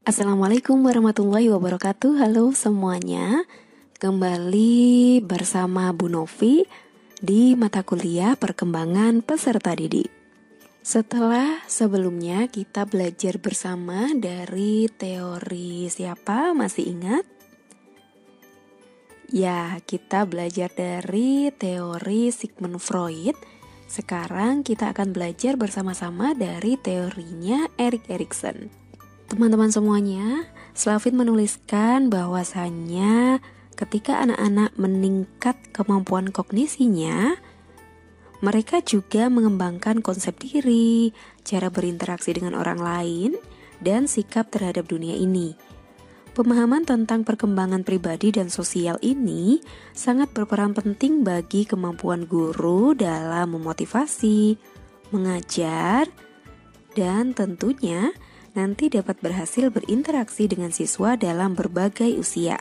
Assalamualaikum warahmatullahi wabarakatuh. Halo semuanya. Kembali bersama Bu Novi Di mata kuliah perkembangan peserta didik. Setelah sebelumnya kita belajar bersama dari teori siapa? Masih ingat? Ya kita belajar dari teori Sigmund Freud. Sekarang kita akan belajar bersama-sama dari teorinya Erik Erikson Teman-teman semuanya, Slavin menuliskan bahwasannya ketika anak-anak meningkat kemampuan kognisinya, mereka juga mengembangkan konsep diri, cara berinteraksi dengan orang lain, dan sikap terhadap dunia ini. Pemahaman tentang perkembangan pribadi dan sosial ini sangat berperan penting bagi kemampuan guru dalam memotivasi, mengajar, dan tentunya nanti dapat berhasil berinteraksi dengan siswa dalam berbagai usia.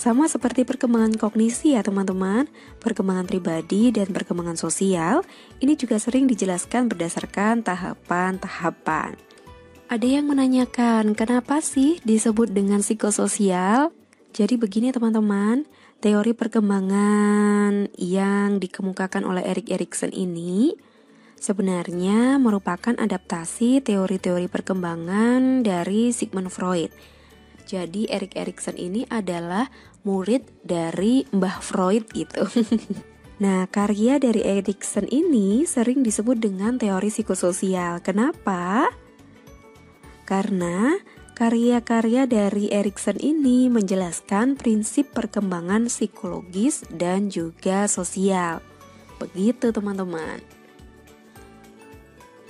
Sama seperti perkembangan kognisi ya teman-teman, perkembangan pribadi dan perkembangan sosial, ini juga sering dijelaskan berdasarkan tahapan-tahapan. Ada yang menanyakan, kenapa sih disebut dengan psikososial? Jadi begini teman-teman, teori perkembangan yang dikemukakan oleh Erik Erikson ini sebenarnya merupakan adaptasi teori-teori perkembangan dari Sigmund Freud. Jadi Erik Erikson ini adalah murid dari Mbah Freud itu. nah, karya dari Erikson ini sering disebut dengan teori psikososial. Kenapa? Karena karya-karya dari Erikson ini menjelaskan prinsip perkembangan psikologis dan juga sosial. Begitu teman-teman.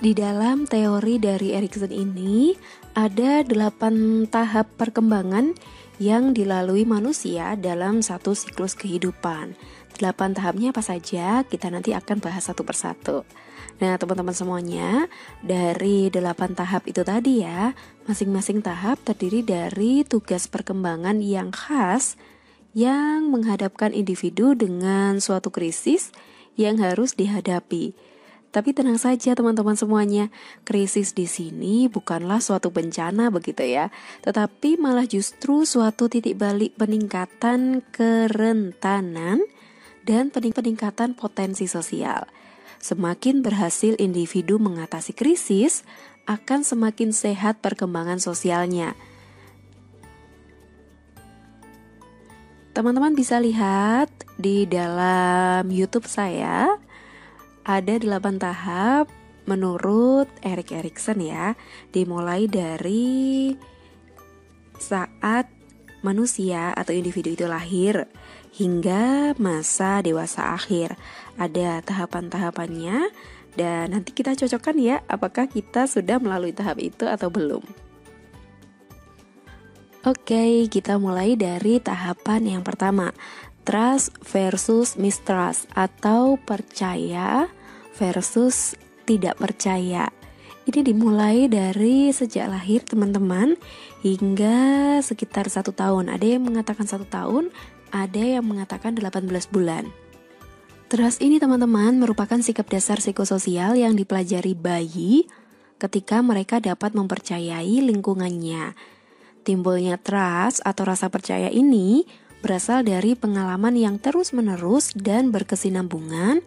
Di dalam teori dari Erikson ini ada delapan tahap perkembangan yang dilalui manusia dalam satu siklus kehidupan. Delapan tahapnya apa saja? Kita nanti akan bahas satu persatu. Nah, teman-teman semuanya, dari delapan tahap itu tadi ya, masing-masing tahap terdiri dari tugas perkembangan yang khas yang menghadapkan individu dengan suatu krisis yang harus dihadapi. Tapi tenang saja teman-teman semuanya, krisis di sini bukanlah suatu bencana begitu ya, tetapi malah justru suatu titik balik peningkatan kerentanan dan peningkatan potensi sosial. Semakin berhasil individu mengatasi krisis, akan semakin sehat perkembangan sosialnya. Teman-teman bisa lihat di dalam YouTube saya ada delapan tahap menurut Erik Erikson ya, dimulai dari saat manusia atau individu itu lahir hingga masa dewasa akhir. Ada tahapan-tahapannya dan nanti kita cocokkan ya apakah kita sudah melalui tahap itu atau belum. Oke, kita mulai dari tahapan yang pertama. Trust versus mistrust atau percaya versus tidak percaya. Ini dimulai dari sejak lahir teman-teman hingga sekitar satu tahun. Ada yang mengatakan satu tahun, ada yang mengatakan 18 bulan. Trust ini teman-teman merupakan sikap dasar psikososial yang dipelajari bayi ketika mereka dapat mempercayai lingkungannya. Timbulnya trust atau rasa percaya ini berasal dari pengalaman yang terus-menerus dan berkesinambungan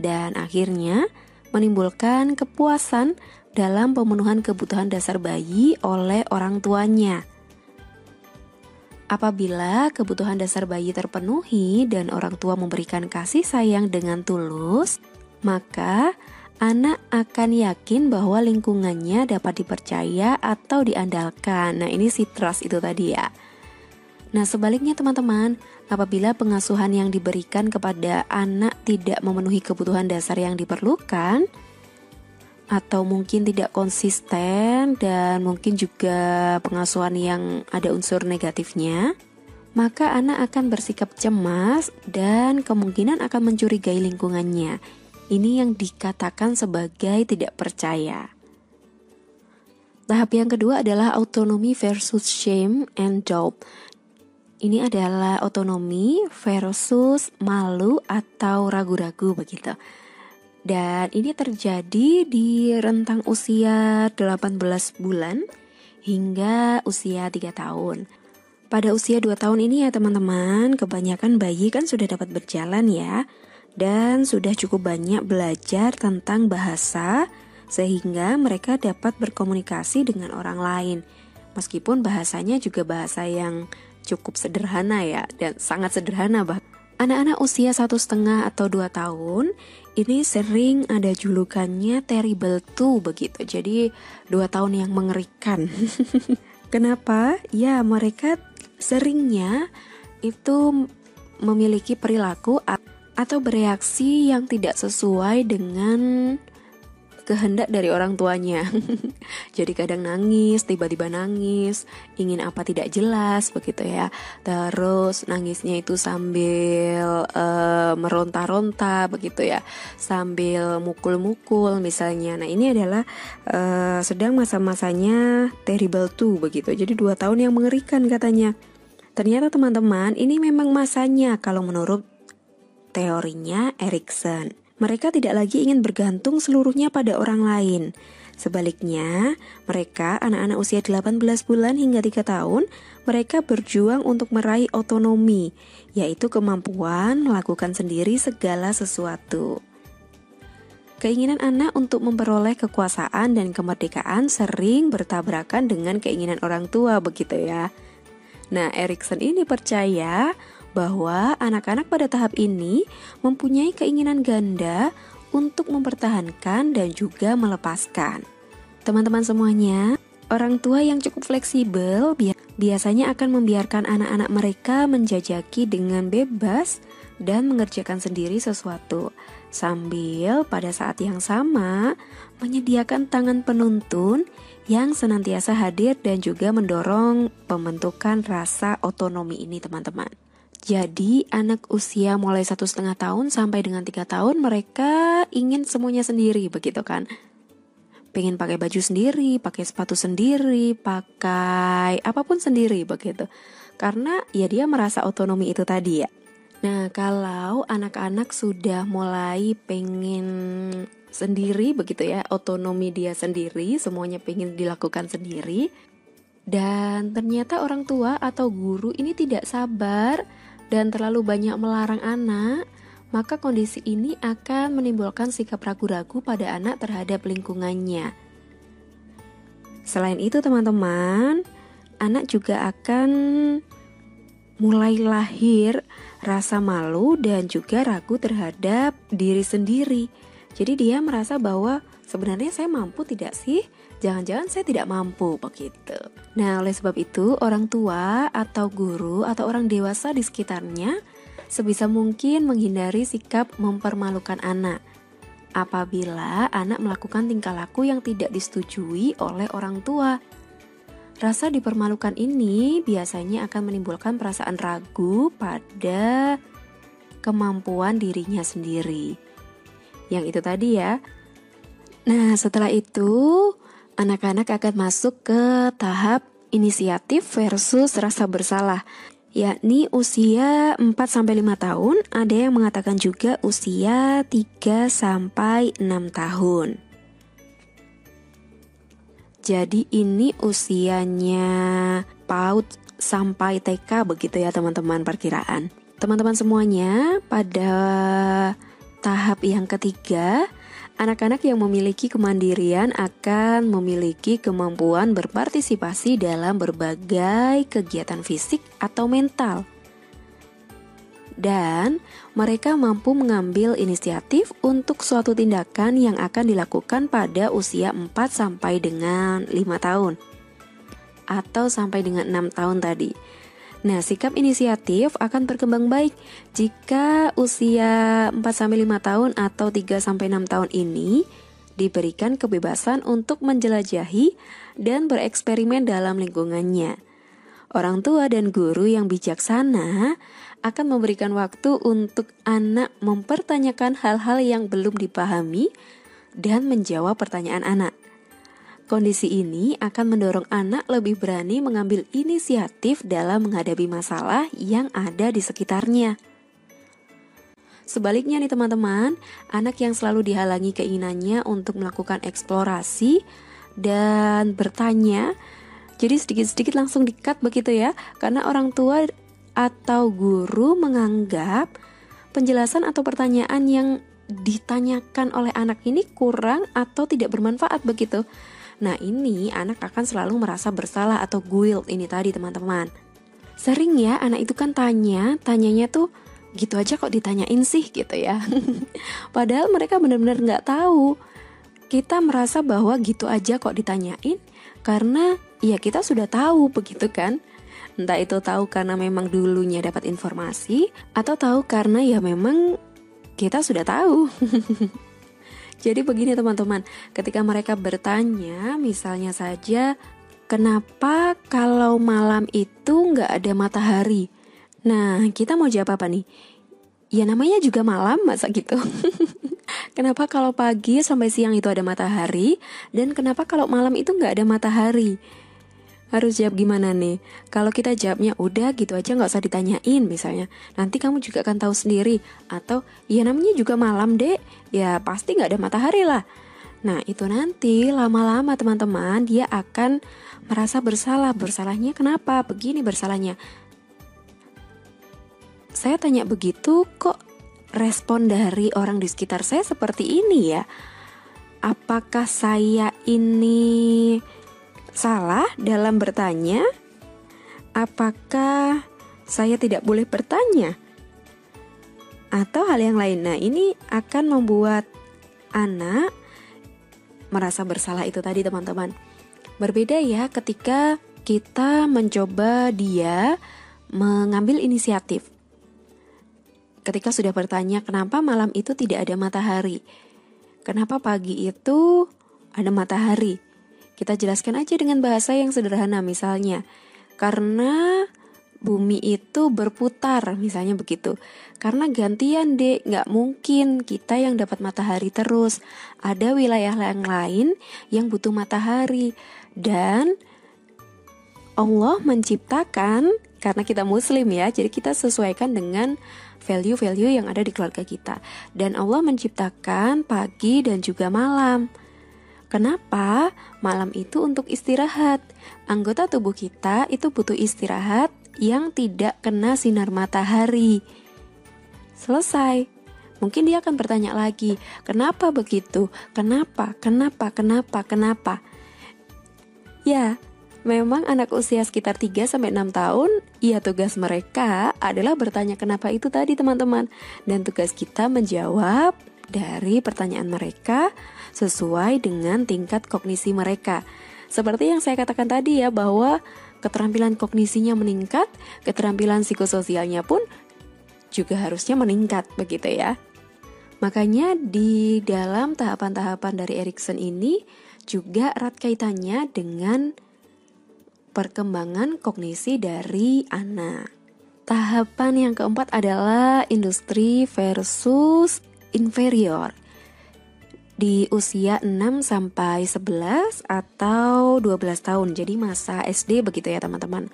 dan akhirnya menimbulkan kepuasan dalam pemenuhan kebutuhan dasar bayi oleh orang tuanya. Apabila kebutuhan dasar bayi terpenuhi dan orang tua memberikan kasih sayang dengan tulus, maka anak akan yakin bahwa lingkungannya dapat dipercaya atau diandalkan. Nah, ini si trust itu tadi ya. Nah, sebaliknya teman-teman, apabila pengasuhan yang diberikan kepada anak tidak memenuhi kebutuhan dasar yang diperlukan atau mungkin tidak konsisten dan mungkin juga pengasuhan yang ada unsur negatifnya, maka anak akan bersikap cemas dan kemungkinan akan mencurigai lingkungannya. Ini yang dikatakan sebagai tidak percaya. Tahap yang kedua adalah autonomy versus shame and doubt. Ini adalah otonomi versus malu atau ragu-ragu begitu. Dan ini terjadi di rentang usia 18 bulan hingga usia 3 tahun. Pada usia 2 tahun ini ya teman-teman, kebanyakan bayi kan sudah dapat berjalan ya. Dan sudah cukup banyak belajar tentang bahasa sehingga mereka dapat berkomunikasi dengan orang lain. Meskipun bahasanya juga bahasa yang cukup sederhana ya dan sangat sederhana bah. Anak-anak usia satu setengah atau dua tahun ini sering ada julukannya terrible two begitu. Jadi dua tahun yang mengerikan. Kenapa? Ya mereka seringnya itu memiliki perilaku atau bereaksi yang tidak sesuai dengan kehendak dari orang tuanya. Jadi kadang nangis, tiba-tiba nangis, ingin apa tidak jelas begitu ya. Terus nangisnya itu sambil uh, meronta-ronta begitu ya, sambil mukul-mukul misalnya. Nah ini adalah uh, sedang masa-masanya terrible two begitu. Jadi dua tahun yang mengerikan katanya. Ternyata teman-teman ini memang masanya kalau menurut teorinya Erikson. Mereka tidak lagi ingin bergantung seluruhnya pada orang lain. Sebaliknya, mereka anak-anak usia 18 bulan hingga 3 tahun, mereka berjuang untuk meraih otonomi, yaitu kemampuan melakukan sendiri segala sesuatu. Keinginan anak untuk memperoleh kekuasaan dan kemerdekaan sering bertabrakan dengan keinginan orang tua begitu ya. Nah, Erikson ini percaya bahwa anak-anak pada tahap ini mempunyai keinginan ganda untuk mempertahankan dan juga melepaskan. Teman-teman semuanya, orang tua yang cukup fleksibel biasanya akan membiarkan anak-anak mereka menjajaki dengan bebas dan mengerjakan sendiri sesuatu, sambil pada saat yang sama menyediakan tangan penuntun yang senantiasa hadir dan juga mendorong pembentukan rasa otonomi ini, teman-teman. Jadi anak usia mulai satu setengah tahun sampai dengan tiga tahun mereka ingin semuanya sendiri begitu kan? Pengen pakai baju sendiri, pakai sepatu sendiri, pakai apa pun sendiri begitu. Karena ya dia merasa otonomi itu tadi ya. Nah kalau anak-anak sudah mulai pengen sendiri begitu ya, otonomi dia sendiri, semuanya pengen dilakukan sendiri. Dan ternyata orang tua atau guru ini tidak sabar dan terlalu banyak melarang anak, maka kondisi ini akan menimbulkan sikap ragu-ragu pada anak terhadap lingkungannya. Selain itu, teman-teman, anak juga akan mulai lahir rasa malu dan juga ragu terhadap diri sendiri. Jadi, dia merasa bahwa sebenarnya saya mampu tidak sih Jangan-jangan saya tidak mampu begitu. Nah, oleh sebab itu, orang tua atau guru atau orang dewasa di sekitarnya sebisa mungkin menghindari sikap mempermalukan anak. Apabila anak melakukan tingkah laku yang tidak disetujui oleh orang tua, rasa dipermalukan ini biasanya akan menimbulkan perasaan ragu pada kemampuan dirinya sendiri. Yang itu tadi ya. Nah, setelah itu anak-anak akan masuk ke tahap inisiatif versus rasa bersalah yakni usia 4 sampai 5 tahun, ada yang mengatakan juga usia 3 sampai 6 tahun. Jadi ini usianya PAUD sampai TK begitu ya teman-teman perkiraan. Teman-teman semuanya pada tahap yang ketiga Anak-anak yang memiliki kemandirian akan memiliki kemampuan berpartisipasi dalam berbagai kegiatan fisik atau mental. Dan mereka mampu mengambil inisiatif untuk suatu tindakan yang akan dilakukan pada usia 4 sampai dengan 5 tahun atau sampai dengan 6 tahun tadi. Nah, sikap inisiatif akan berkembang baik jika usia 4-5 tahun atau 3-6 tahun ini diberikan kebebasan untuk menjelajahi dan bereksperimen dalam lingkungannya. Orang tua dan guru yang bijaksana akan memberikan waktu untuk anak mempertanyakan hal-hal yang belum dipahami dan menjawab pertanyaan anak. Kondisi ini akan mendorong anak lebih berani mengambil inisiatif dalam menghadapi masalah yang ada di sekitarnya. Sebaliknya nih teman-teman, anak yang selalu dihalangi keinginannya untuk melakukan eksplorasi dan bertanya, jadi sedikit-sedikit langsung dikat begitu ya, karena orang tua atau guru menganggap penjelasan atau pertanyaan yang ditanyakan oleh anak ini kurang atau tidak bermanfaat begitu. Nah, ini anak akan selalu merasa bersalah atau guilt ini tadi teman-teman. Sering ya anak itu kan tanya, tanyanya tuh gitu aja kok ditanyain sih? gitu ya. Padahal mereka benar-benar nggak tahu. Kita merasa bahwa gitu aja kok ditanyain karena ya kita sudah tahu begitu kan. Entah itu tahu karena memang dulunya dapat informasi atau tahu karena ya memang kita sudah tahu jadi begini teman-teman ketika mereka bertanya misalnya saja kenapa kalau malam itu nggak ada matahari Nah, kita mau jawab apa nih? Ya namanya juga malam, masa gitu? kenapa kalau pagi sampai siang itu ada matahari, dan kenapa kalau malam itu nggak ada matahari? Harus jawab gimana nih? Kalau kita jawabnya udah gitu aja nggak usah ditanyain misalnya, nanti kamu juga akan tahu sendiri. Atau ya namanya juga malam dek, ya pasti nggak ada matahari lah. Nah itu nanti lama-lama teman-teman dia akan merasa bersalah. Bersalahnya kenapa? Begini bersalahnya saya tanya begitu kok respon dari orang di sekitar saya seperti ini ya. Apakah saya ini salah dalam bertanya? Apakah saya tidak boleh bertanya? Atau hal yang lain. Nah, ini akan membuat anak merasa bersalah itu tadi, teman-teman. Berbeda ya ketika kita mencoba dia mengambil inisiatif ketika sudah bertanya kenapa malam itu tidak ada matahari. Kenapa pagi itu ada matahari? Kita jelaskan aja dengan bahasa yang sederhana misalnya. Karena bumi itu berputar misalnya begitu. Karena gantian dek, nggak mungkin kita yang dapat matahari terus. Ada wilayah yang lain yang butuh matahari. Dan Allah menciptakan karena kita muslim ya, jadi kita sesuaikan dengan value-value yang ada di keluarga kita. Dan Allah menciptakan pagi dan juga malam. Kenapa? Malam itu untuk istirahat. Anggota tubuh kita itu butuh istirahat yang tidak kena sinar matahari. Selesai. Mungkin dia akan bertanya lagi, "Kenapa begitu? Kenapa? Kenapa? Kenapa? Kenapa?" Ya, Memang anak usia sekitar 3 sampai 6 tahun, ya tugas mereka adalah bertanya kenapa itu tadi teman-teman. Dan tugas kita menjawab dari pertanyaan mereka sesuai dengan tingkat kognisi mereka. Seperti yang saya katakan tadi ya bahwa keterampilan kognisinya meningkat, keterampilan psikososialnya pun juga harusnya meningkat begitu ya. Makanya di dalam tahapan-tahapan dari Erikson ini juga erat kaitannya dengan perkembangan kognisi dari anak. Tahapan yang keempat adalah industri versus inferior. Di usia 6 sampai 11 atau 12 tahun. Jadi masa SD begitu ya, teman-teman.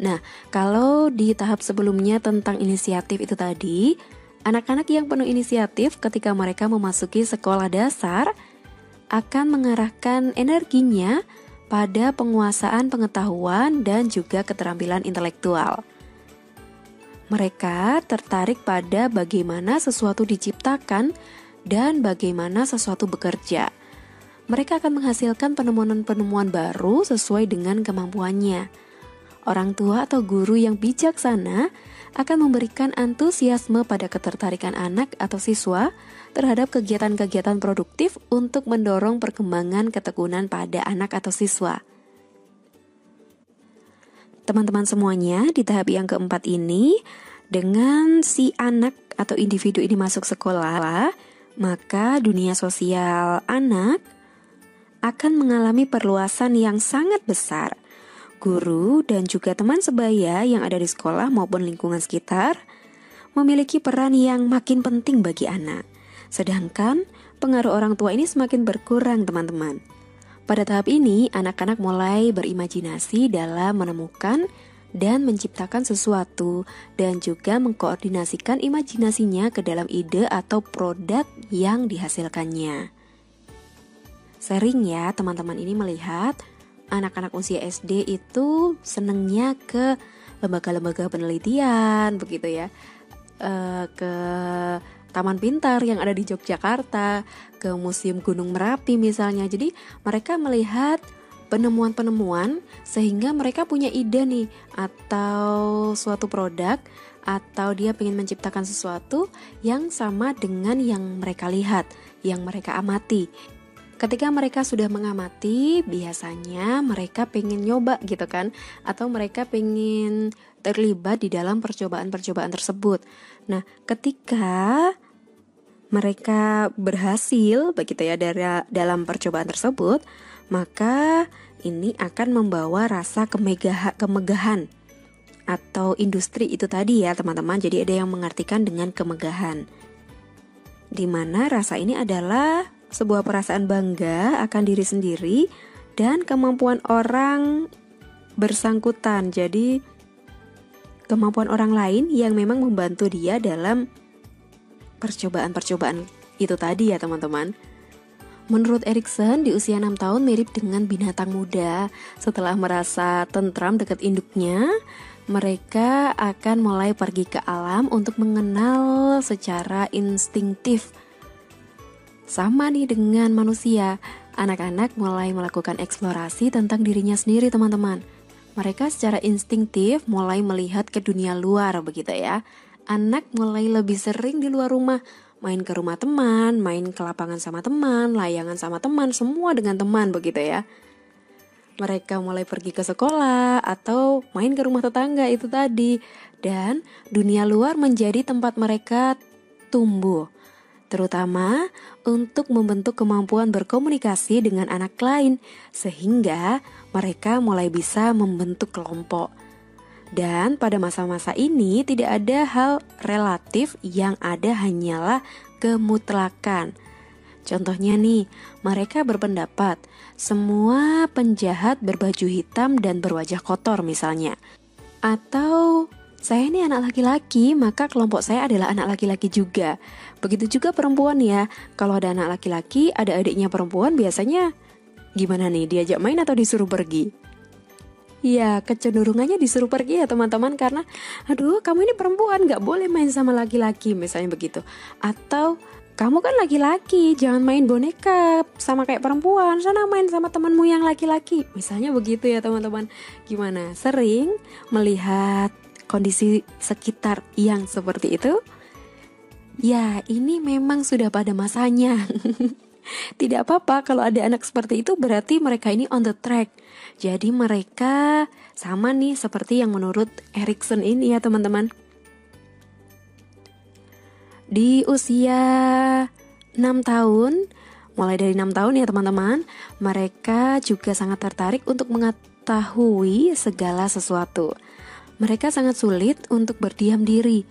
Nah, kalau di tahap sebelumnya tentang inisiatif itu tadi, anak-anak yang penuh inisiatif ketika mereka memasuki sekolah dasar akan mengarahkan energinya pada penguasaan pengetahuan dan juga keterampilan intelektual. Mereka tertarik pada bagaimana sesuatu diciptakan dan bagaimana sesuatu bekerja. Mereka akan menghasilkan penemuan-penemuan baru sesuai dengan kemampuannya. Orang tua atau guru yang bijaksana akan memberikan antusiasme pada ketertarikan anak atau siswa terhadap kegiatan-kegiatan produktif untuk mendorong perkembangan ketekunan pada anak atau siswa. Teman-teman semuanya, di tahap yang keempat ini, dengan si anak atau individu ini masuk sekolah, maka dunia sosial anak akan mengalami perluasan yang sangat besar. Guru dan juga teman sebaya yang ada di sekolah maupun lingkungan sekitar memiliki peran yang makin penting bagi anak. Sedangkan pengaruh orang tua ini semakin berkurang, teman-teman. Pada tahap ini, anak-anak mulai berimajinasi dalam menemukan dan menciptakan sesuatu dan juga mengkoordinasikan imajinasinya ke dalam ide atau produk yang dihasilkannya. Sering ya teman-teman ini melihat anak-anak usia SD itu senengnya ke lembaga-lembaga penelitian begitu ya uh, ke Taman Pintar yang ada di Yogyakarta, ke Museum Gunung Merapi misalnya. Jadi mereka melihat penemuan-penemuan sehingga mereka punya ide nih atau suatu produk atau dia ingin menciptakan sesuatu yang sama dengan yang mereka lihat, yang mereka amati. Ketika mereka sudah mengamati, biasanya mereka pengen nyoba gitu kan, atau mereka pengen terlibat di dalam percobaan-percobaan tersebut. Nah, ketika mereka berhasil begitu ya dari dalam percobaan tersebut, maka ini akan membawa rasa kemegahan, kemegahan atau industri itu tadi ya teman-teman. Jadi ada yang mengartikan dengan kemegahan. Di mana rasa ini adalah sebuah perasaan bangga akan diri sendiri dan kemampuan orang bersangkutan. Jadi kemampuan orang lain yang memang membantu dia dalam percobaan-percobaan itu tadi ya teman-teman. Menurut Erikson, di usia 6 tahun mirip dengan binatang muda. Setelah merasa tentram dekat induknya, mereka akan mulai pergi ke alam untuk mengenal secara instingtif sama nih dengan manusia, anak-anak mulai melakukan eksplorasi tentang dirinya sendiri teman-teman. Mereka secara instingtif mulai melihat ke dunia luar begitu ya. Anak mulai lebih sering di luar rumah, main ke rumah teman, main ke lapangan sama teman, layangan sama teman, semua dengan teman begitu ya. Mereka mulai pergi ke sekolah atau main ke rumah tetangga itu tadi dan dunia luar menjadi tempat mereka tumbuh terutama untuk membentuk kemampuan berkomunikasi dengan anak lain, sehingga mereka mulai bisa membentuk kelompok. Dan pada masa-masa ini tidak ada hal relatif yang ada hanyalah kemutlakan. Contohnya nih, mereka berpendapat semua penjahat berbaju hitam dan berwajah kotor misalnya. Atau saya ini anak laki-laki, maka kelompok saya adalah anak laki-laki juga. Begitu juga perempuan ya. Kalau ada anak laki-laki, ada adiknya perempuan, biasanya gimana nih? Diajak main atau disuruh pergi? Ya, kecenderungannya disuruh pergi ya teman-teman karena aduh kamu ini perempuan gak boleh main sama laki-laki misalnya begitu. Atau kamu kan laki-laki, jangan main boneka sama kayak perempuan, sana main sama temanmu yang laki-laki. Misalnya begitu ya teman-teman. Gimana? Sering melihat kondisi sekitar yang seperti itu? Ya, ini memang sudah pada masanya. Tidak apa-apa kalau ada anak seperti itu berarti mereka ini on the track. Jadi mereka sama nih seperti yang menurut Erikson ini ya teman-teman. Di usia 6 tahun, mulai dari 6 tahun ya teman-teman, mereka juga sangat tertarik untuk mengetahui segala sesuatu. Mereka sangat sulit untuk berdiam diri.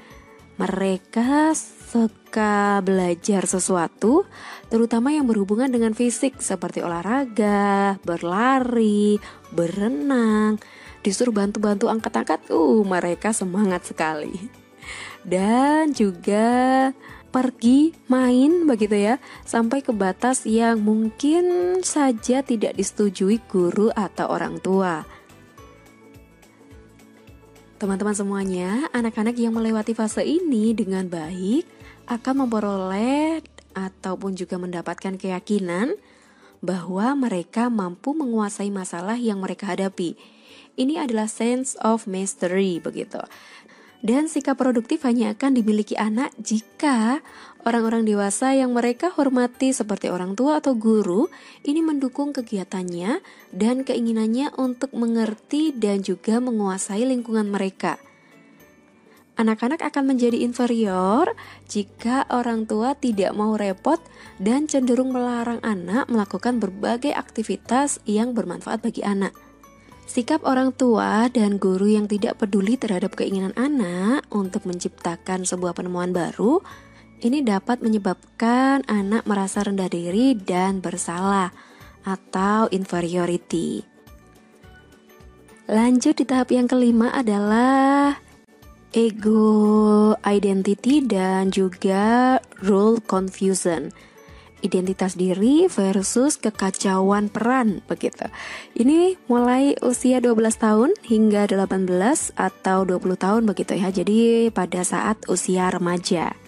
Mereka suka belajar sesuatu, terutama yang berhubungan dengan fisik, seperti olahraga, berlari, berenang. Disuruh bantu-bantu angkat-angkat, uh, mereka semangat sekali. Dan juga pergi main begitu ya sampai ke batas yang mungkin saja tidak disetujui guru atau orang tua. Teman-teman semuanya, anak-anak yang melewati fase ini dengan baik akan memperoleh ataupun juga mendapatkan keyakinan bahwa mereka mampu menguasai masalah yang mereka hadapi. Ini adalah sense of mastery begitu. Dan sikap produktif hanya akan dimiliki anak jika orang-orang dewasa yang mereka hormati seperti orang tua atau guru ini mendukung kegiatannya dan keinginannya untuk mengerti dan juga menguasai lingkungan mereka. Anak-anak akan menjadi inferior jika orang tua tidak mau repot dan cenderung melarang anak melakukan berbagai aktivitas yang bermanfaat bagi anak. Sikap orang tua dan guru yang tidak peduli terhadap keinginan anak untuk menciptakan sebuah penemuan baru ini dapat menyebabkan anak merasa rendah diri dan bersalah atau inferiority. Lanjut di tahap yang kelima adalah ego identity dan juga role confusion. Identitas diri versus kekacauan peran begitu. Ini mulai usia 12 tahun hingga 18 atau 20 tahun begitu ya. Jadi pada saat usia remaja.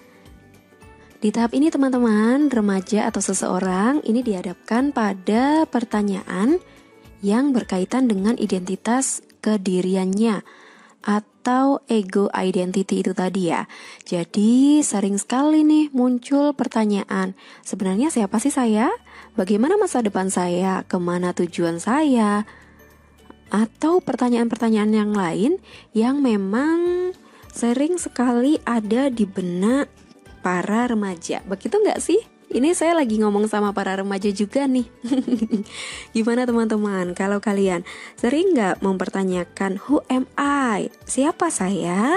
Di tahap ini teman-teman, remaja atau seseorang ini dihadapkan pada pertanyaan yang berkaitan dengan identitas kediriannya atau ego identity itu tadi ya. Jadi sering sekali nih muncul pertanyaan, sebenarnya siapa sih saya? Bagaimana masa depan saya? Ke mana tujuan saya? Atau pertanyaan-pertanyaan yang lain yang memang sering sekali ada di benak para remaja. Begitu nggak sih? Ini saya lagi ngomong sama para remaja juga nih. Gimana teman-teman? Kalau kalian sering nggak mempertanyakan who am I? Siapa saya?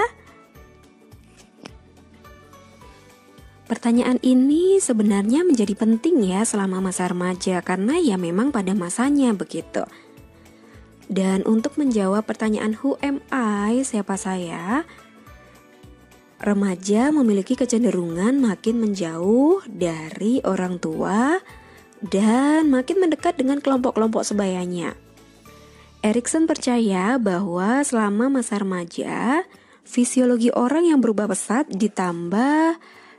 Pertanyaan ini sebenarnya menjadi penting ya selama masa remaja karena ya memang pada masanya begitu. Dan untuk menjawab pertanyaan who am I, siapa saya? Remaja memiliki kecenderungan makin menjauh dari orang tua dan makin mendekat dengan kelompok-kelompok sebayanya. Erikson percaya bahwa selama masa remaja, fisiologi orang yang berubah pesat ditambah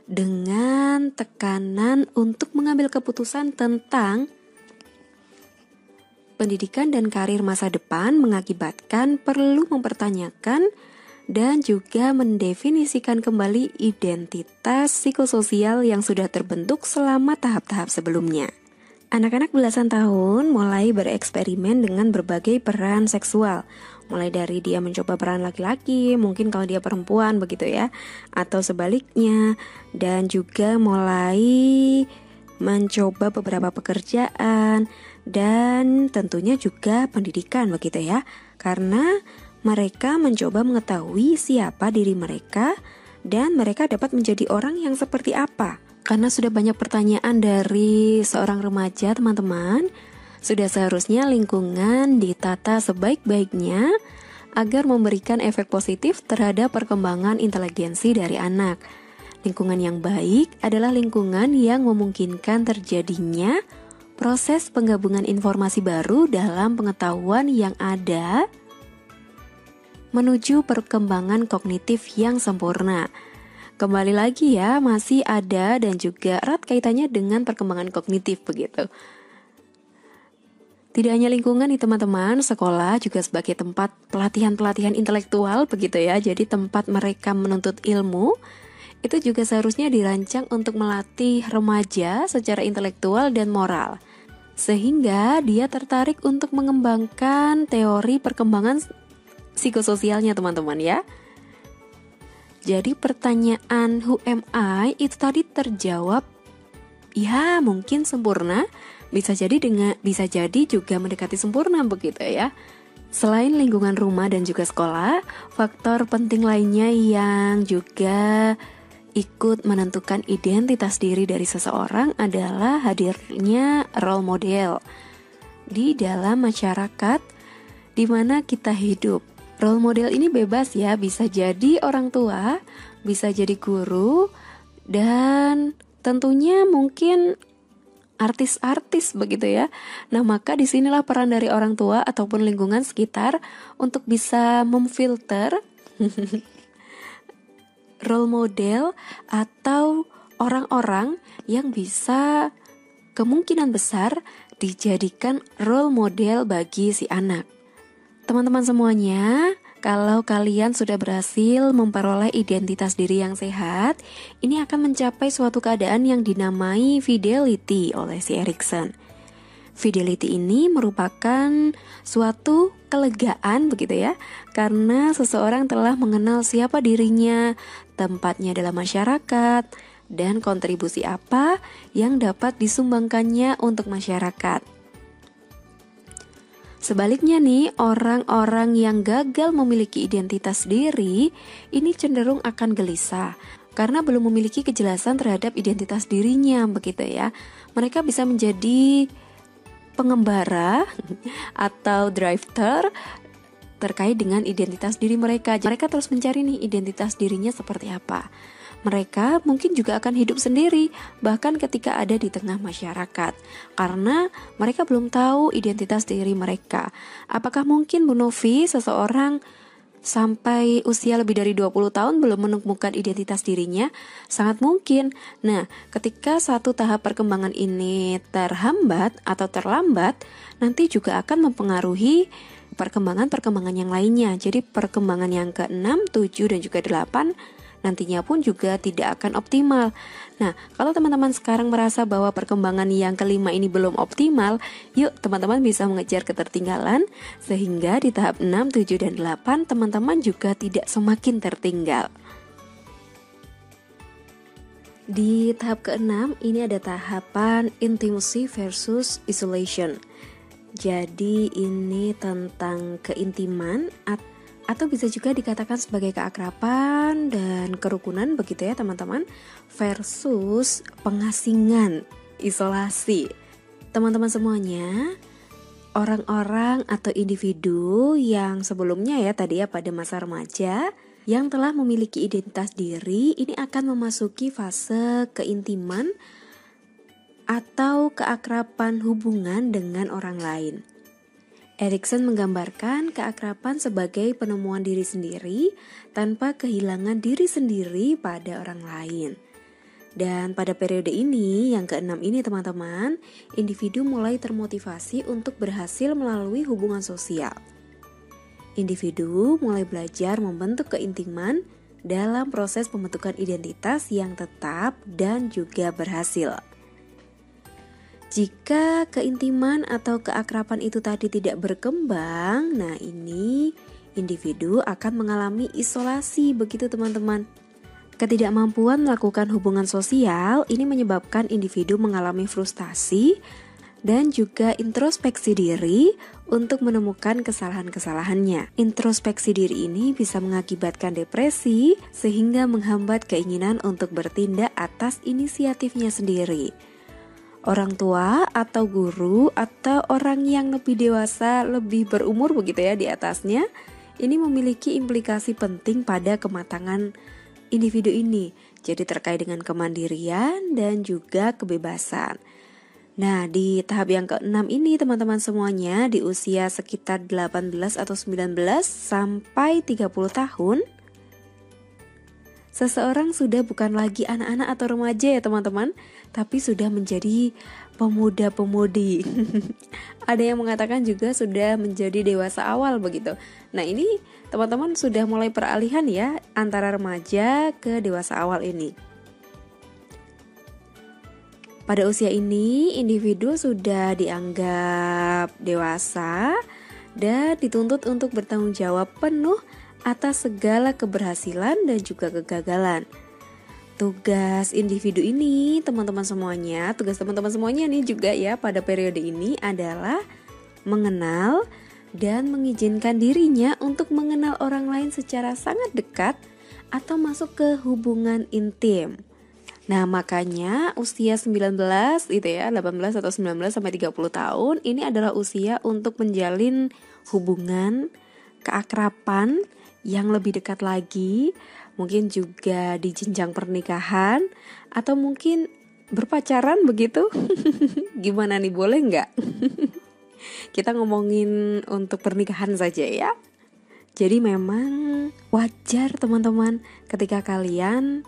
dengan tekanan untuk mengambil keputusan tentang pendidikan dan karir masa depan mengakibatkan perlu mempertanyakan dan juga mendefinisikan kembali identitas psikososial yang sudah terbentuk selama tahap-tahap sebelumnya. Anak-anak belasan tahun mulai bereksperimen dengan berbagai peran seksual, mulai dari dia mencoba peran laki-laki, mungkin kalau dia perempuan begitu ya, atau sebaliknya, dan juga mulai mencoba beberapa pekerjaan dan tentunya juga pendidikan begitu ya. Karena mereka mencoba mengetahui siapa diri mereka dan mereka dapat menjadi orang yang seperti apa. Karena sudah banyak pertanyaan dari seorang remaja, teman-teman, sudah seharusnya lingkungan ditata sebaik-baiknya agar memberikan efek positif terhadap perkembangan inteligensi dari anak. Lingkungan yang baik adalah lingkungan yang memungkinkan terjadinya proses penggabungan informasi baru dalam pengetahuan yang ada menuju perkembangan kognitif yang sempurna. Kembali lagi ya, masih ada dan juga erat kaitannya dengan perkembangan kognitif begitu. Tidak hanya lingkungan nih teman-teman, sekolah juga sebagai tempat pelatihan-pelatihan intelektual begitu ya. Jadi tempat mereka menuntut ilmu itu juga seharusnya dirancang untuk melatih remaja secara intelektual dan moral. Sehingga dia tertarik untuk mengembangkan teori perkembangan psikososialnya teman-teman ya. Jadi pertanyaan who am I itu tadi terjawab ya mungkin sempurna, bisa jadi dengan bisa jadi juga mendekati sempurna begitu ya. Selain lingkungan rumah dan juga sekolah, faktor penting lainnya yang juga ikut menentukan identitas diri dari seseorang adalah hadirnya role model di dalam masyarakat di mana kita hidup. Role model ini bebas ya, bisa jadi orang tua, bisa jadi guru, dan tentunya mungkin artis-artis begitu ya. Nah, maka di sinilah peran dari orang tua ataupun lingkungan sekitar untuk bisa memfilter role model atau orang-orang yang bisa kemungkinan besar dijadikan role model bagi si anak. Teman-teman semuanya, kalau kalian sudah berhasil memperoleh identitas diri yang sehat, ini akan mencapai suatu keadaan yang dinamai fidelity oleh si Erikson. Fidelity ini merupakan suatu kelegaan begitu ya, karena seseorang telah mengenal siapa dirinya, tempatnya dalam masyarakat, dan kontribusi apa yang dapat disumbangkannya untuk masyarakat. Sebaliknya nih, orang-orang yang gagal memiliki identitas diri ini cenderung akan gelisah karena belum memiliki kejelasan terhadap identitas dirinya begitu ya. Mereka bisa menjadi pengembara atau drifter terkait dengan identitas diri mereka. Mereka terus mencari nih identitas dirinya seperti apa. Mereka mungkin juga akan hidup sendiri, bahkan ketika ada di tengah masyarakat, karena mereka belum tahu identitas diri mereka. Apakah mungkin Bu Novi, seseorang sampai usia lebih dari 20 tahun belum menemukan identitas dirinya? Sangat mungkin. Nah, ketika satu tahap perkembangan ini terhambat atau terlambat, nanti juga akan mempengaruhi perkembangan-perkembangan yang lainnya. Jadi perkembangan yang ke-6, 7 dan juga 8 nantinya pun juga tidak akan optimal. Nah, kalau teman-teman sekarang merasa bahwa perkembangan yang kelima ini belum optimal, yuk teman-teman bisa mengejar ketertinggalan sehingga di tahap 6, 7, dan 8 teman-teman juga tidak semakin tertinggal. Di tahap ke-6 ini ada tahapan intimacy versus isolation. Jadi ini tentang keintiman atau bisa juga dikatakan sebagai keakraban dan kerukunan begitu ya teman-teman versus pengasingan isolasi teman-teman semuanya orang-orang atau individu yang sebelumnya ya tadi ya pada masa remaja yang telah memiliki identitas diri ini akan memasuki fase keintiman atau keakraban hubungan dengan orang lain. Erikson menggambarkan keakraban sebagai penemuan diri sendiri tanpa kehilangan diri sendiri pada orang lain. Dan pada periode ini, yang keenam ini teman-teman, individu mulai termotivasi untuk berhasil melalui hubungan sosial. Individu mulai belajar membentuk keintiman dalam proses pembentukan identitas yang tetap dan juga berhasil. Jika keintiman atau keakraban itu tadi tidak berkembang, nah ini individu akan mengalami isolasi begitu teman-teman. Ketidakmampuan melakukan hubungan sosial ini menyebabkan individu mengalami frustasi dan juga introspeksi diri untuk menemukan kesalahan-kesalahannya. Introspeksi diri ini bisa mengakibatkan depresi sehingga menghambat keinginan untuk bertindak atas inisiatifnya sendiri orang tua atau guru atau orang yang lebih dewasa, lebih berumur begitu ya di atasnya, ini memiliki implikasi penting pada kematangan individu ini. Jadi terkait dengan kemandirian dan juga kebebasan. Nah, di tahap yang keenam ini teman-teman semuanya di usia sekitar 18 atau 19 sampai 30 tahun Seseorang sudah bukan lagi anak-anak atau remaja ya teman-teman, tapi sudah menjadi pemuda-pemudi. Ada yang mengatakan juga sudah menjadi dewasa awal begitu. Nah ini teman-teman sudah mulai peralihan ya antara remaja ke dewasa awal ini. Pada usia ini, individu sudah dianggap dewasa dan dituntut untuk bertanggung jawab penuh atas segala keberhasilan dan juga kegagalan. Tugas individu ini, teman-teman semuanya, tugas teman-teman semuanya nih juga ya pada periode ini adalah mengenal dan mengizinkan dirinya untuk mengenal orang lain secara sangat dekat atau masuk ke hubungan intim. Nah, makanya usia 19 itu ya, 18 atau 19 sampai 30 tahun ini adalah usia untuk menjalin hubungan keakraban yang lebih dekat lagi, mungkin juga di jenjang pernikahan, atau mungkin berpacaran begitu. Gimana nih, boleh nggak? Kita ngomongin untuk pernikahan saja ya. Jadi memang wajar teman-teman ketika kalian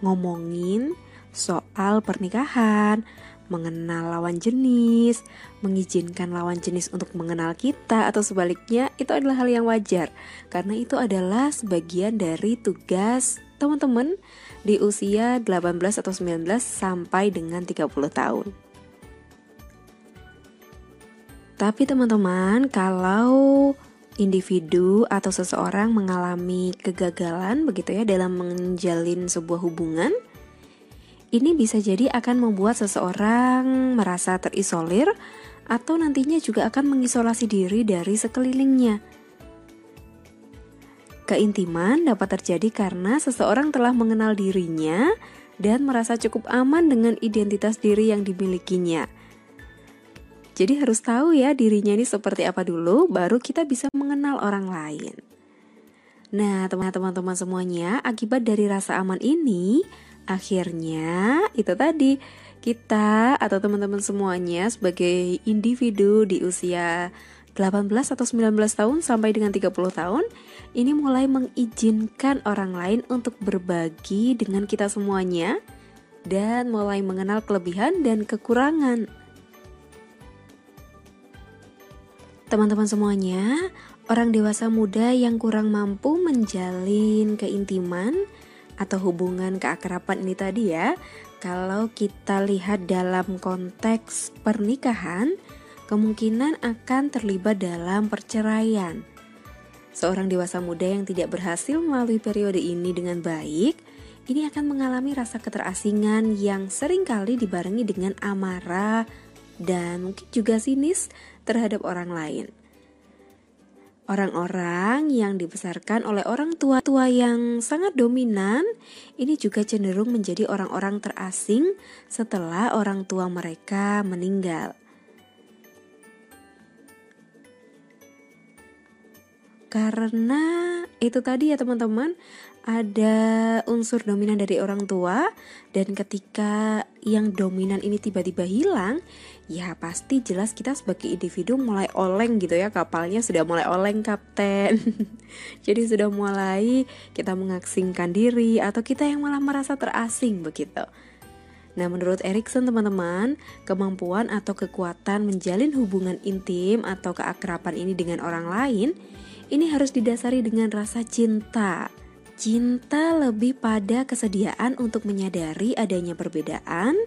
ngomongin soal pernikahan, mengenal lawan jenis, mengizinkan lawan jenis untuk mengenal kita atau sebaliknya itu adalah hal yang wajar karena itu adalah sebagian dari tugas teman-teman di usia 18 atau 19 sampai dengan 30 tahun. Tapi teman-teman, kalau individu atau seseorang mengalami kegagalan begitu ya dalam menjalin sebuah hubungan, ini bisa jadi akan membuat seseorang merasa terisolir atau nantinya juga akan mengisolasi diri dari sekelilingnya. Keintiman dapat terjadi karena seseorang telah mengenal dirinya dan merasa cukup aman dengan identitas diri yang dimilikinya. Jadi harus tahu ya dirinya ini seperti apa dulu, baru kita bisa mengenal orang lain. Nah, teman-teman semuanya, akibat dari rasa aman ini, akhirnya itu tadi kita atau teman-teman semuanya sebagai individu di usia 18 atau 19 tahun sampai dengan 30 tahun ini mulai mengizinkan orang lain untuk berbagi dengan kita semuanya dan mulai mengenal kelebihan dan kekurangan. Teman-teman semuanya, orang dewasa muda yang kurang mampu menjalin keintiman atau hubungan keakraban ini tadi ya, kalau kita lihat dalam konteks pernikahan, kemungkinan akan terlibat dalam perceraian. Seorang dewasa muda yang tidak berhasil melalui periode ini dengan baik, ini akan mengalami rasa keterasingan yang sering kali dibarengi dengan amarah dan mungkin juga sinis terhadap orang lain. Orang-orang yang dibesarkan oleh orang tua-tua yang sangat dominan ini juga cenderung menjadi orang-orang terasing setelah orang tua mereka meninggal. Karena itu tadi ya teman-teman, ada unsur dominan dari orang tua dan ketika yang dominan ini tiba-tiba hilang ya pasti jelas kita sebagai individu mulai oleng gitu ya. Kapalnya sudah mulai oleng kapten. Jadi sudah mulai kita mengasingkan diri atau kita yang malah merasa terasing begitu. Nah, menurut Erikson, teman-teman, kemampuan atau kekuatan menjalin hubungan intim atau keakraban ini dengan orang lain ini harus didasari dengan rasa cinta Cinta lebih pada kesediaan untuk menyadari adanya perbedaan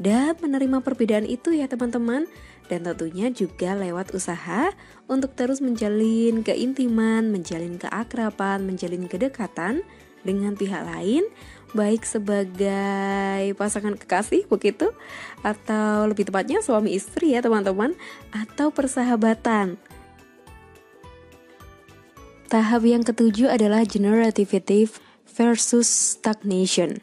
dan menerima perbedaan itu ya teman-teman. Dan tentunya juga lewat usaha untuk terus menjalin keintiman, menjalin keakraban, menjalin kedekatan dengan pihak lain baik sebagai pasangan kekasih begitu atau lebih tepatnya suami istri ya teman-teman atau persahabatan Tahap yang ketujuh adalah generativity versus stagnation.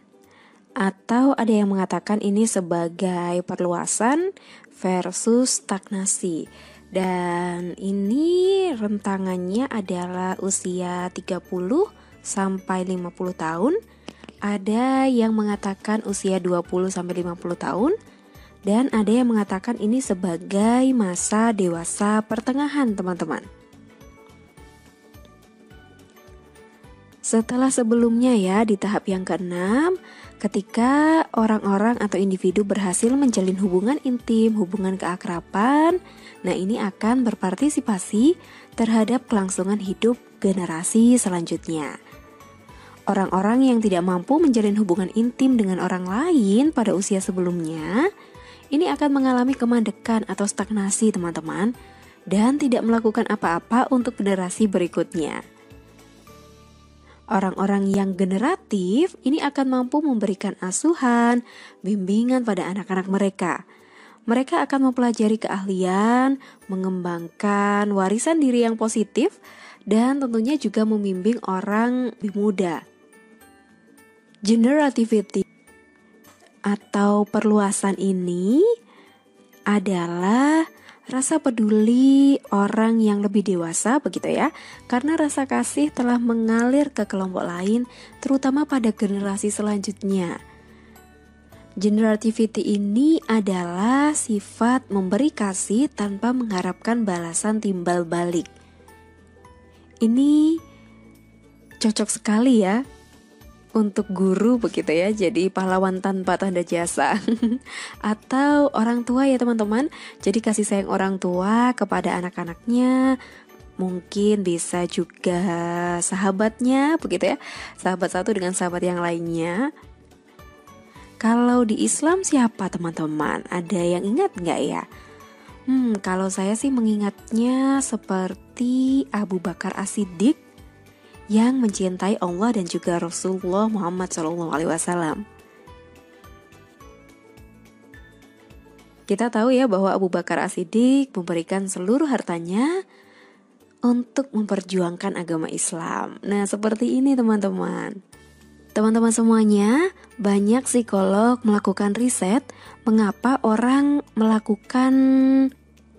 Atau ada yang mengatakan ini sebagai perluasan versus stagnasi. Dan ini rentangannya adalah usia 30 sampai 50 tahun. Ada yang mengatakan usia 20 sampai 50 tahun dan ada yang mengatakan ini sebagai masa dewasa pertengahan, teman-teman. Setelah sebelumnya ya di tahap yang keenam, ketika orang-orang atau individu berhasil menjalin hubungan intim, hubungan keakraban, nah ini akan berpartisipasi terhadap kelangsungan hidup generasi selanjutnya. Orang-orang yang tidak mampu menjalin hubungan intim dengan orang lain pada usia sebelumnya, ini akan mengalami kemandekan atau stagnasi teman-teman dan tidak melakukan apa-apa untuk generasi berikutnya. Orang-orang yang generatif ini akan mampu memberikan asuhan, bimbingan pada anak-anak mereka. Mereka akan mempelajari keahlian, mengembangkan warisan diri yang positif, dan tentunya juga membimbing orang lebih muda. Generativity atau perluasan ini adalah rasa peduli orang yang lebih dewasa begitu ya karena rasa kasih telah mengalir ke kelompok lain terutama pada generasi selanjutnya Generativity ini adalah sifat memberi kasih tanpa mengharapkan balasan timbal balik. Ini cocok sekali ya untuk guru begitu ya jadi pahlawan tanpa tanda jasa. Atau orang tua ya teman-teman. Jadi kasih sayang orang tua kepada anak-anaknya. Mungkin bisa juga sahabatnya begitu ya. Sahabat satu dengan sahabat yang lainnya. Kalau di Islam siapa teman-teman? Ada yang ingat nggak ya? Hmm, kalau saya sih mengingatnya seperti Abu Bakar As-Siddiq yang mencintai Allah dan juga Rasulullah Muhammad SAW. Kita tahu ya bahwa Abu Bakar As-Siddiq memberikan seluruh hartanya untuk memperjuangkan agama Islam. Nah, seperti ini teman-teman. Teman-teman semuanya, banyak psikolog melakukan riset mengapa orang melakukan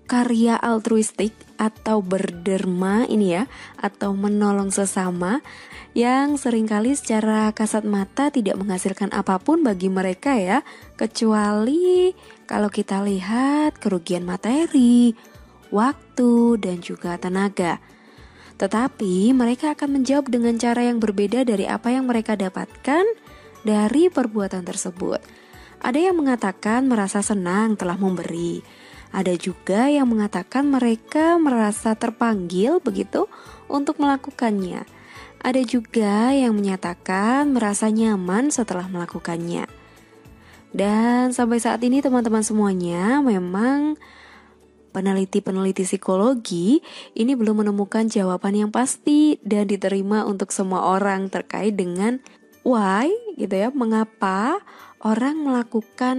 karya altruistik atau berderma ini ya atau menolong sesama yang sering kali secara kasat mata tidak menghasilkan apa pun bagi mereka ya kecuali kalau kita lihat kerugian materi, waktu dan juga tenaga. Tetapi mereka akan menjawab dengan cara yang berbeda dari apa yang mereka dapatkan dari perbuatan tersebut. Ada yang mengatakan merasa senang telah memberi, ada juga yang mengatakan mereka merasa terpanggil begitu untuk melakukannya. Ada juga yang menyatakan merasa nyaman setelah melakukannya. Dan sampai saat ini teman-teman semuanya memang peneliti-peneliti psikologi ini belum menemukan jawaban yang pasti dan diterima untuk semua orang terkait dengan why gitu ya, mengapa orang melakukan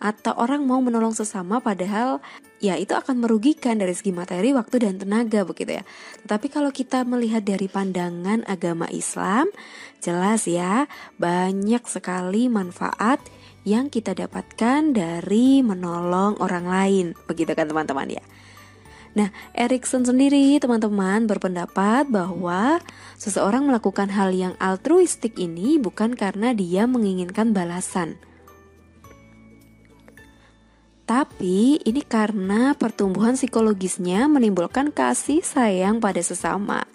atau orang mau menolong sesama padahal ya itu akan merugikan dari segi materi, waktu dan tenaga begitu ya. Tetapi kalau kita melihat dari pandangan agama Islam, jelas ya banyak sekali manfaat yang kita dapatkan dari menolong orang lain. Begitu kan teman-teman ya. Nah, Erikson sendiri teman-teman berpendapat bahwa seseorang melakukan hal yang altruistik ini bukan karena dia menginginkan balasan tapi ini karena pertumbuhan psikologisnya menimbulkan kasih sayang pada sesama.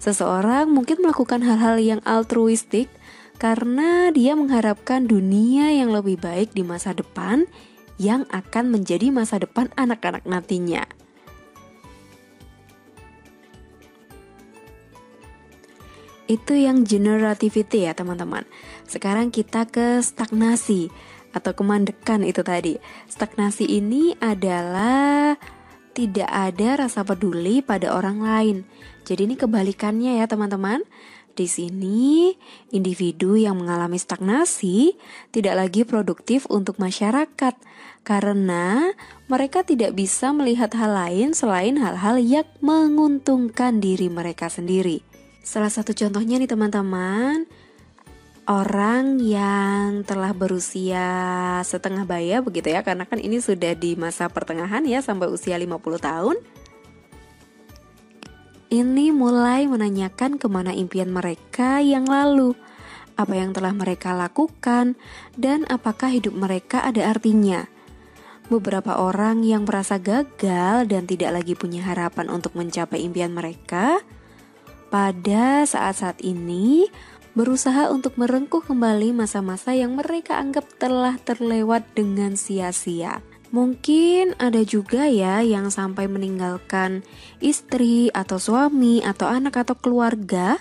Seseorang mungkin melakukan hal-hal yang altruistik karena dia mengharapkan dunia yang lebih baik di masa depan yang akan menjadi masa depan anak-anak nantinya. Itu yang generativity ya teman-teman. Sekarang kita ke stagnasi atau kemandekan itu tadi. Stagnasi ini adalah tidak ada rasa peduli pada orang lain. Jadi ini kebalikannya ya teman-teman. Di sini, individu yang mengalami stagnasi tidak lagi produktif untuk masyarakat karena mereka tidak bisa melihat hal lain selain hal-hal yang menguntungkan diri mereka sendiri. Salah satu contohnya nih teman-teman, orang yang telah berusia setengah baya begitu ya karena kan ini sudah di masa pertengahan ya sampai usia 50 tahun. Ini mulai menanyakan ke mana impian mereka yang lalu. Apa yang telah mereka lakukan dan apakah hidup mereka ada artinya? Beberapa orang yang merasa gagal dan tidak lagi punya harapan untuk mencapai impian mereka pada saat-saat ini berusaha untuk merengkuh kembali masa-masa yang mereka anggap telah terlewat dengan sia-sia. Mungkin ada juga ya yang sampai meninggalkan istri atau suami atau anak atau keluarga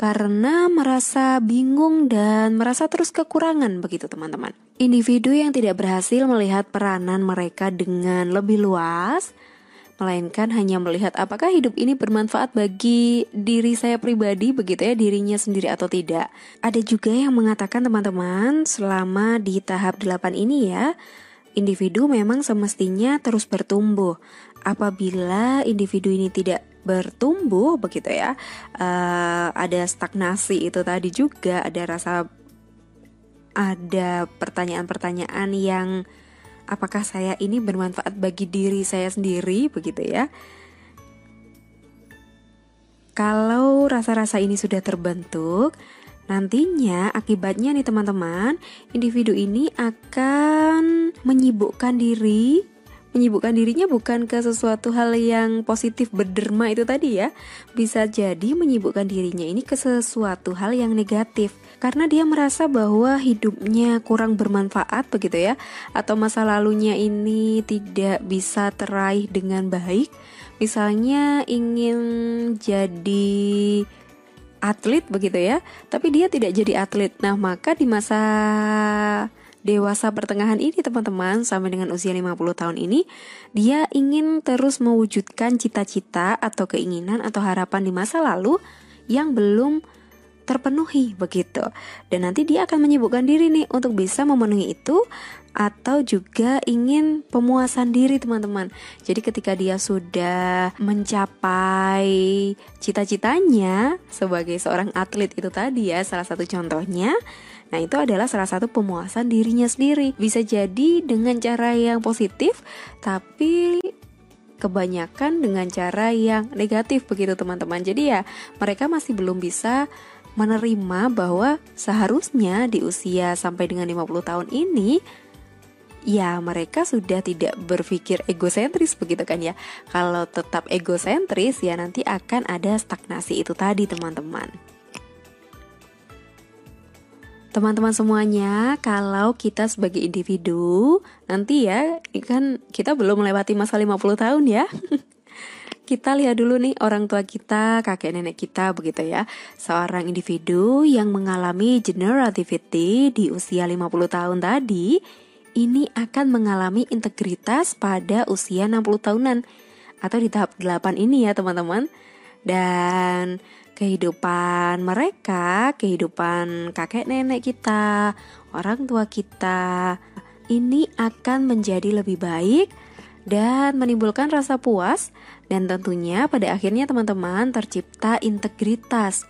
karena merasa bingung dan merasa terus kekurangan begitu teman-teman. Individu yang tidak berhasil melihat peranan mereka dengan lebih luas melainkan hanya melihat apakah hidup ini bermanfaat bagi diri saya pribadi begitu ya dirinya sendiri atau tidak. Ada juga yang mengatakan teman-teman selama di tahap 8 ini ya individu memang semestinya terus bertumbuh. Apabila individu ini tidak bertumbuh begitu ya, uh, ada stagnasi itu tadi juga ada rasa ada pertanyaan-pertanyaan yang apakah saya ini bermanfaat bagi diri saya sendiri begitu ya. Kalau rasa-rasa ini sudah terbentuk, nantinya akibatnya nih teman-teman, individu ini akan menyibukkan diri menyibukkan dirinya bukan ke sesuatu hal yang positif berderma itu tadi ya. Bisa jadi menyibukkan dirinya ini ke sesuatu hal yang negatif. Karena dia merasa bahwa hidupnya kurang bermanfaat begitu ya. Atau masa lalunya ini tidak bisa teraih dengan baik. Misalnya ingin jadi atlet begitu ya. Tapi dia tidak jadi atlet. Nah maka di masa dewasa pertengahan ini teman-teman sampai dengan usia 50 tahun ini dia ingin terus mewujudkan cita-cita atau keinginan atau harapan di masa lalu yang belum terpenuhi begitu. Dan nanti dia akan menyibukkan diri nih untuk bisa memenuhi itu atau juga ingin pemuasan diri teman-teman. Jadi ketika dia sudah mencapai cita-citanya sebagai seorang atlet itu tadi ya salah satu contohnya Nah, itu adalah salah satu pemuasan dirinya sendiri. Bisa jadi dengan cara yang positif, tapi kebanyakan dengan cara yang negatif begitu teman-teman. Jadi ya mereka masih belum bisa menerima bahwa seharusnya di usia sampai dengan 50 tahun ini ya mereka sudah tidak berpikir egosentris begitu kan ya. Kalau tetap egosentris ya nanti akan ada stagnasi itu tadi teman-teman. Teman-teman semuanya, kalau kita sebagai individu, nanti ya, kan kita belum melewati masa 50 tahun ya. kita lihat dulu nih orang tua kita, kakek nenek kita begitu ya. Seorang individu yang mengalami generativity di usia 50 tahun tadi, ini akan mengalami integritas pada usia 60 tahunan atau di tahap 8 ini ya teman-teman. Dan kehidupan mereka, kehidupan kakek nenek kita, orang tua kita, ini akan menjadi lebih baik dan menimbulkan rasa puas dan tentunya pada akhirnya teman-teman tercipta integritas.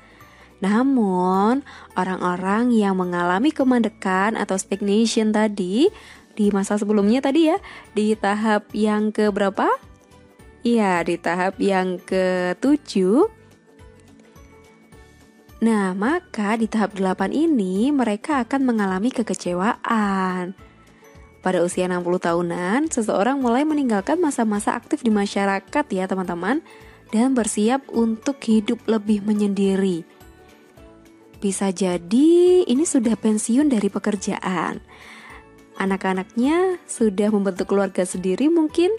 Namun, orang-orang yang mengalami kemandekan atau stagnation tadi di masa sebelumnya tadi ya, di tahap yang ke berapa? Iya, di tahap yang ke-7 Nah, maka di tahap 8 ini mereka akan mengalami kekecewaan. Pada usia 60 tahunan, seseorang mulai meninggalkan masa-masa aktif di masyarakat ya teman-teman dan bersiap untuk hidup lebih menyendiri. Bisa jadi ini sudah pensiun dari pekerjaan. Anak-anaknya sudah membentuk keluarga sendiri mungkin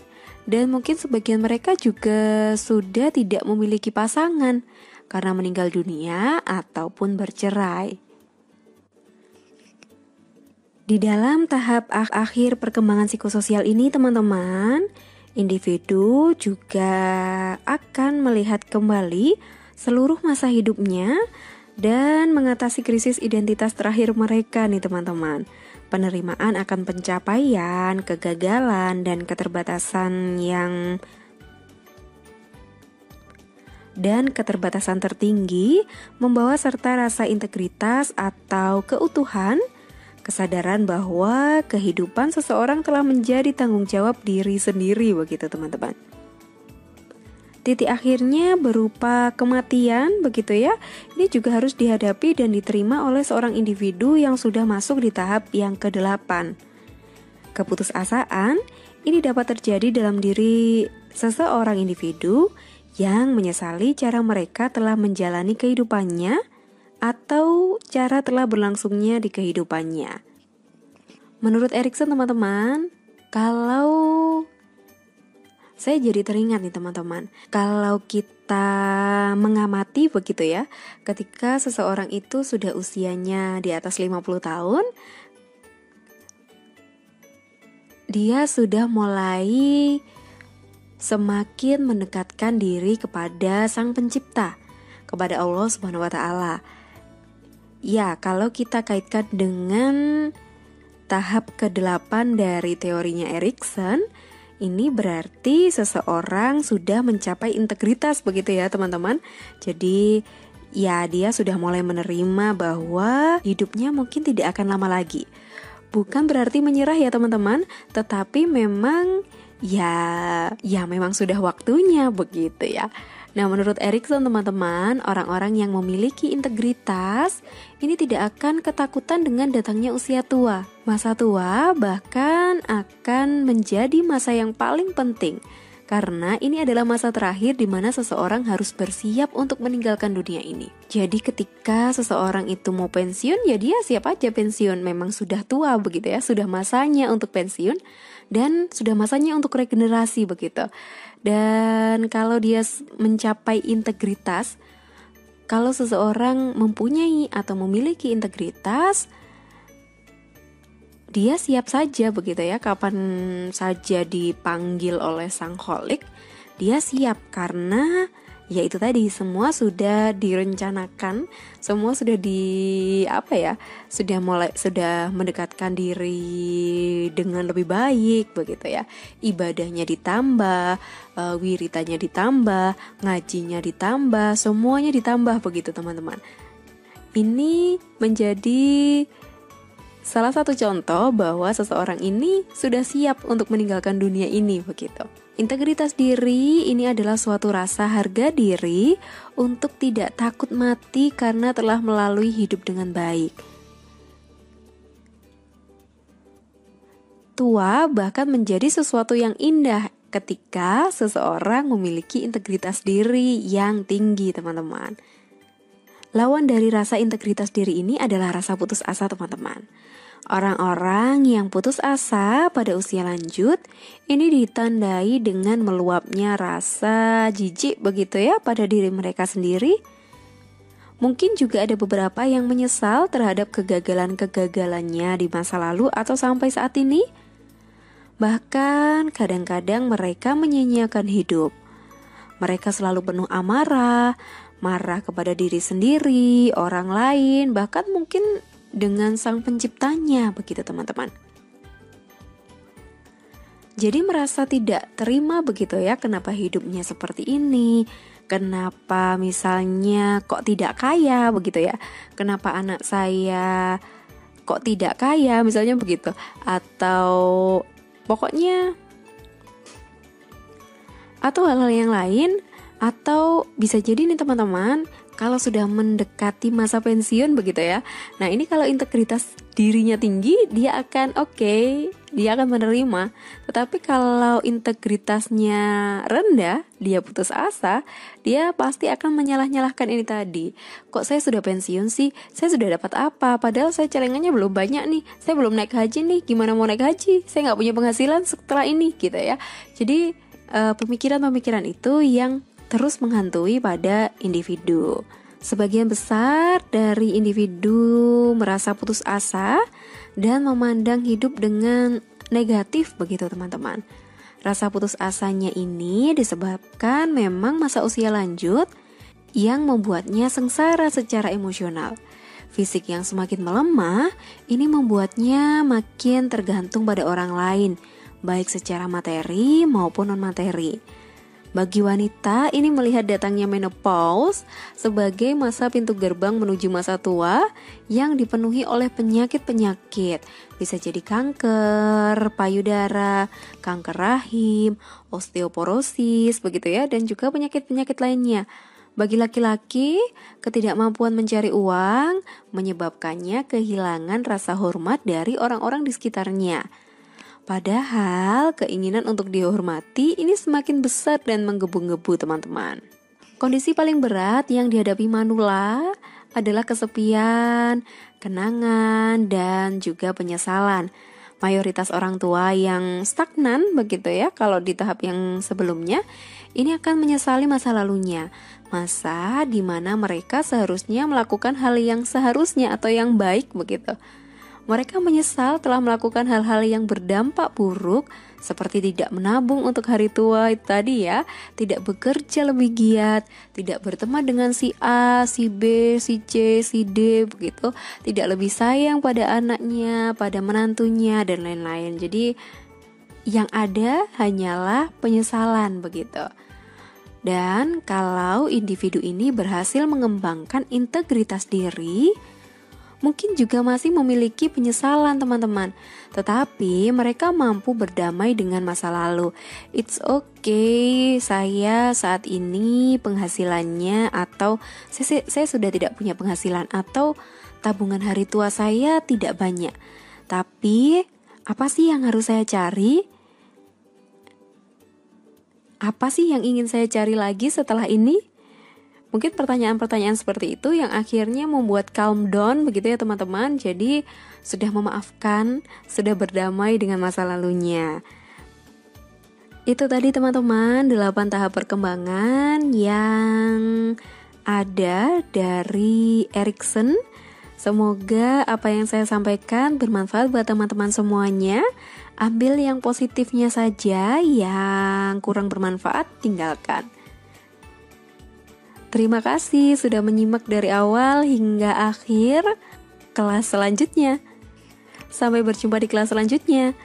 dan mungkin sebagian mereka juga sudah tidak memiliki pasangan karena meninggal dunia ataupun bercerai. Di dalam tahap akhir perkembangan psikososial ini, teman-teman, individu juga akan melihat kembali seluruh masa hidupnya dan mengatasi krisis identitas terakhir mereka nih teman-teman. Penerimaan akan pencapaian, kegagalan, dan keterbatasan yang dan keterbatasan tertinggi membawa serta rasa integritas atau keutuhan, kesadaran bahwa kehidupan seseorang telah menjadi tanggung jawab diri sendiri begitu teman-teman. Titik akhirnya berupa kematian begitu ya. Ini juga harus dihadapi dan diterima oleh seorang individu yang sudah masuk di tahap yang ke-8. Keputusasaan ini dapat terjadi dalam diri seseorang individu yang menyesali cara mereka telah menjalani kehidupannya atau cara telah berlangsungnya di kehidupannya. Menurut Erikson teman-teman, kalau saya jadi teringat nih teman-teman, kalau kita mengamati begitu ya, ketika seseorang itu sudah usianya di atas 50 tahun, dia sudah mulai semakin mendekatkan diri kepada Sang Pencipta, kepada Allah Subhanahu wa taala. Ya, kalau kita kaitkan dengan tahap ke-8 dari teorinya Erikson, ini berarti seseorang sudah mencapai integritas begitu ya, teman-teman. Jadi, ya dia sudah mulai menerima bahwa hidupnya mungkin tidak akan lama lagi. Bukan berarti menyerah ya, teman-teman, tetapi memang ya ya memang sudah waktunya begitu ya. Nah, menurut Erikson teman-teman, orang-orang yang memiliki integritas ini tidak akan ketakutan dengan datangnya usia tua. Masa tua bahkan akan menjadi masa yang paling penting karena ini adalah masa terakhir di mana seseorang harus bersiap untuk meninggalkan dunia ini. Jadi ketika seseorang itu mau pensiun, ya dia siap aja pensiun. Memang sudah tua begitu ya, sudah masanya untuk pensiun dan sudah masanya untuk regenerasi begitu. Dan kalau dia mencapai integritas, kalau seseorang mempunyai atau memiliki integritas, dia siap saja begitu ya kapan saja dipanggil oleh sang holik dia siap karena ya itu tadi semua sudah direncanakan semua sudah di apa ya sudah mulai sudah mendekatkan diri dengan lebih baik begitu ya. Ibadahnya ditambah uh, wiritanya ditambah ngajinya ditambah semuanya ditambah begitu teman-teman. Ini menjadi salah satu contoh bahwa seseorang ini sudah siap untuk meninggalkan dunia ini begitu Integritas diri ini adalah suatu rasa harga diri untuk tidak takut mati karena telah melalui hidup dengan baik. Tua bahkan menjadi sesuatu yang indah ketika seseorang memiliki integritas diri yang tinggi, teman-teman. Lawan dari rasa integritas diri ini adalah rasa putus asa, teman-teman. Orang-orang yang putus asa pada usia lanjut ini ditandai dengan meluapnya rasa jijik begitu ya pada diri mereka sendiri. Mungkin juga ada beberapa yang menyesal terhadap kegagalan-kegagalannya di masa lalu atau sampai saat ini. Bahkan kadang-kadang mereka menyanyiakan hidup. Mereka selalu penuh amarah, marah kepada diri sendiri, orang lain, bahkan mungkin dengan sang penciptanya begitu teman-teman. Jadi merasa tidak terima begitu ya kenapa hidupnya seperti ini, kenapa misalnya kok tidak kaya begitu ya, kenapa anak saya kok tidak kaya misalnya begitu, atau pokoknya atau hal-hal yang lain atau bisa jadi nih teman-teman kalau sudah mendekati masa pensiun begitu ya. Nah, ini kalau integritas dirinya tinggi, dia akan oke, okay, dia akan menerima. Tetapi kalau integritasnya rendah, dia putus asa, dia pasti akan menyalah-nyalahkan ini tadi. Kok saya sudah pensiun sih? Saya sudah dapat apa? Padahal saya celengannya belum banyak nih. Saya belum naik haji nih. Gimana mau naik haji? Saya nggak punya penghasilan setelah ini gitu ya. Jadi eh, pemikiran-pemikiran uh, itu yang terus menghantui pada individu. Sebagian besar dari individu merasa putus asa dan memandang hidup dengan negatif begitu teman-teman. Rasa putus asanya ini disebabkan memang masa usia lanjut yang membuatnya sengsara secara emosional. Fisik yang semakin melemah ini membuatnya makin tergantung pada orang lain, baik secara materi maupun non-materi. Bagi wanita, ini melihat datangnya menopause sebagai masa pintu gerbang menuju masa tua yang dipenuhi oleh penyakit-penyakit. Bisa jadi kanker, payudara, kanker rahim, osteoporosis, begitu ya, dan juga penyakit-penyakit lainnya. Bagi laki-laki, ketidakmampuan mencari uang menyebabkannya kehilangan rasa hormat dari orang-orang di sekitarnya. Padahal keinginan untuk dihormati ini semakin besar dan menggebu-gebu teman-teman. Kondisi paling berat yang dihadapi Manula adalah kesepian, kenangan, dan juga penyesalan. Mayoritas orang tua yang stagnan begitu ya kalau di tahap yang sebelumnya ini akan menyesali masa lalunya. Masa di mana mereka seharusnya melakukan hal yang seharusnya atau yang baik begitu. Mereka menyesal telah melakukan hal-hal yang berdampak buruk seperti tidak menabung untuk hari tua tadi ya, tidak bekerja lebih giat, tidak berteman dengan si A, si B, si C, si D begitu, tidak lebih sayang pada anaknya, pada menantunya dan lain-lain. Jadi yang ada hanyalah penyesalan begitu. Dan kalau individu ini berhasil mengembangkan integritas diri, mungkin juga masih memiliki penyesalan teman-teman, tetapi mereka mampu berdamai dengan masa lalu. It's okay, saya saat ini penghasilannya atau saya, saya sudah tidak punya penghasilan atau tabungan hari tua saya tidak banyak. Tapi apa sih yang harus saya cari? Apa sih yang ingin saya cari lagi setelah ini? Mungkin pertanyaan-pertanyaan seperti itu yang akhirnya membuat calm down begitu ya teman-teman. Jadi sudah memaafkan, sudah berdamai dengan masa lalunya. Itu tadi teman-teman 8 tahap perkembangan yang ada dari Erikson. Semoga apa yang saya sampaikan bermanfaat buat teman-teman semuanya. Ambil yang positifnya saja, yang kurang bermanfaat tinggalkan. Terima kasih sudah menyimak dari awal hingga akhir kelas selanjutnya. Sampai berjumpa di kelas selanjutnya.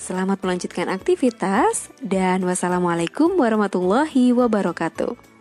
Selamat melanjutkan aktivitas dan wassalamualaikum warahmatullahi wabarakatuh.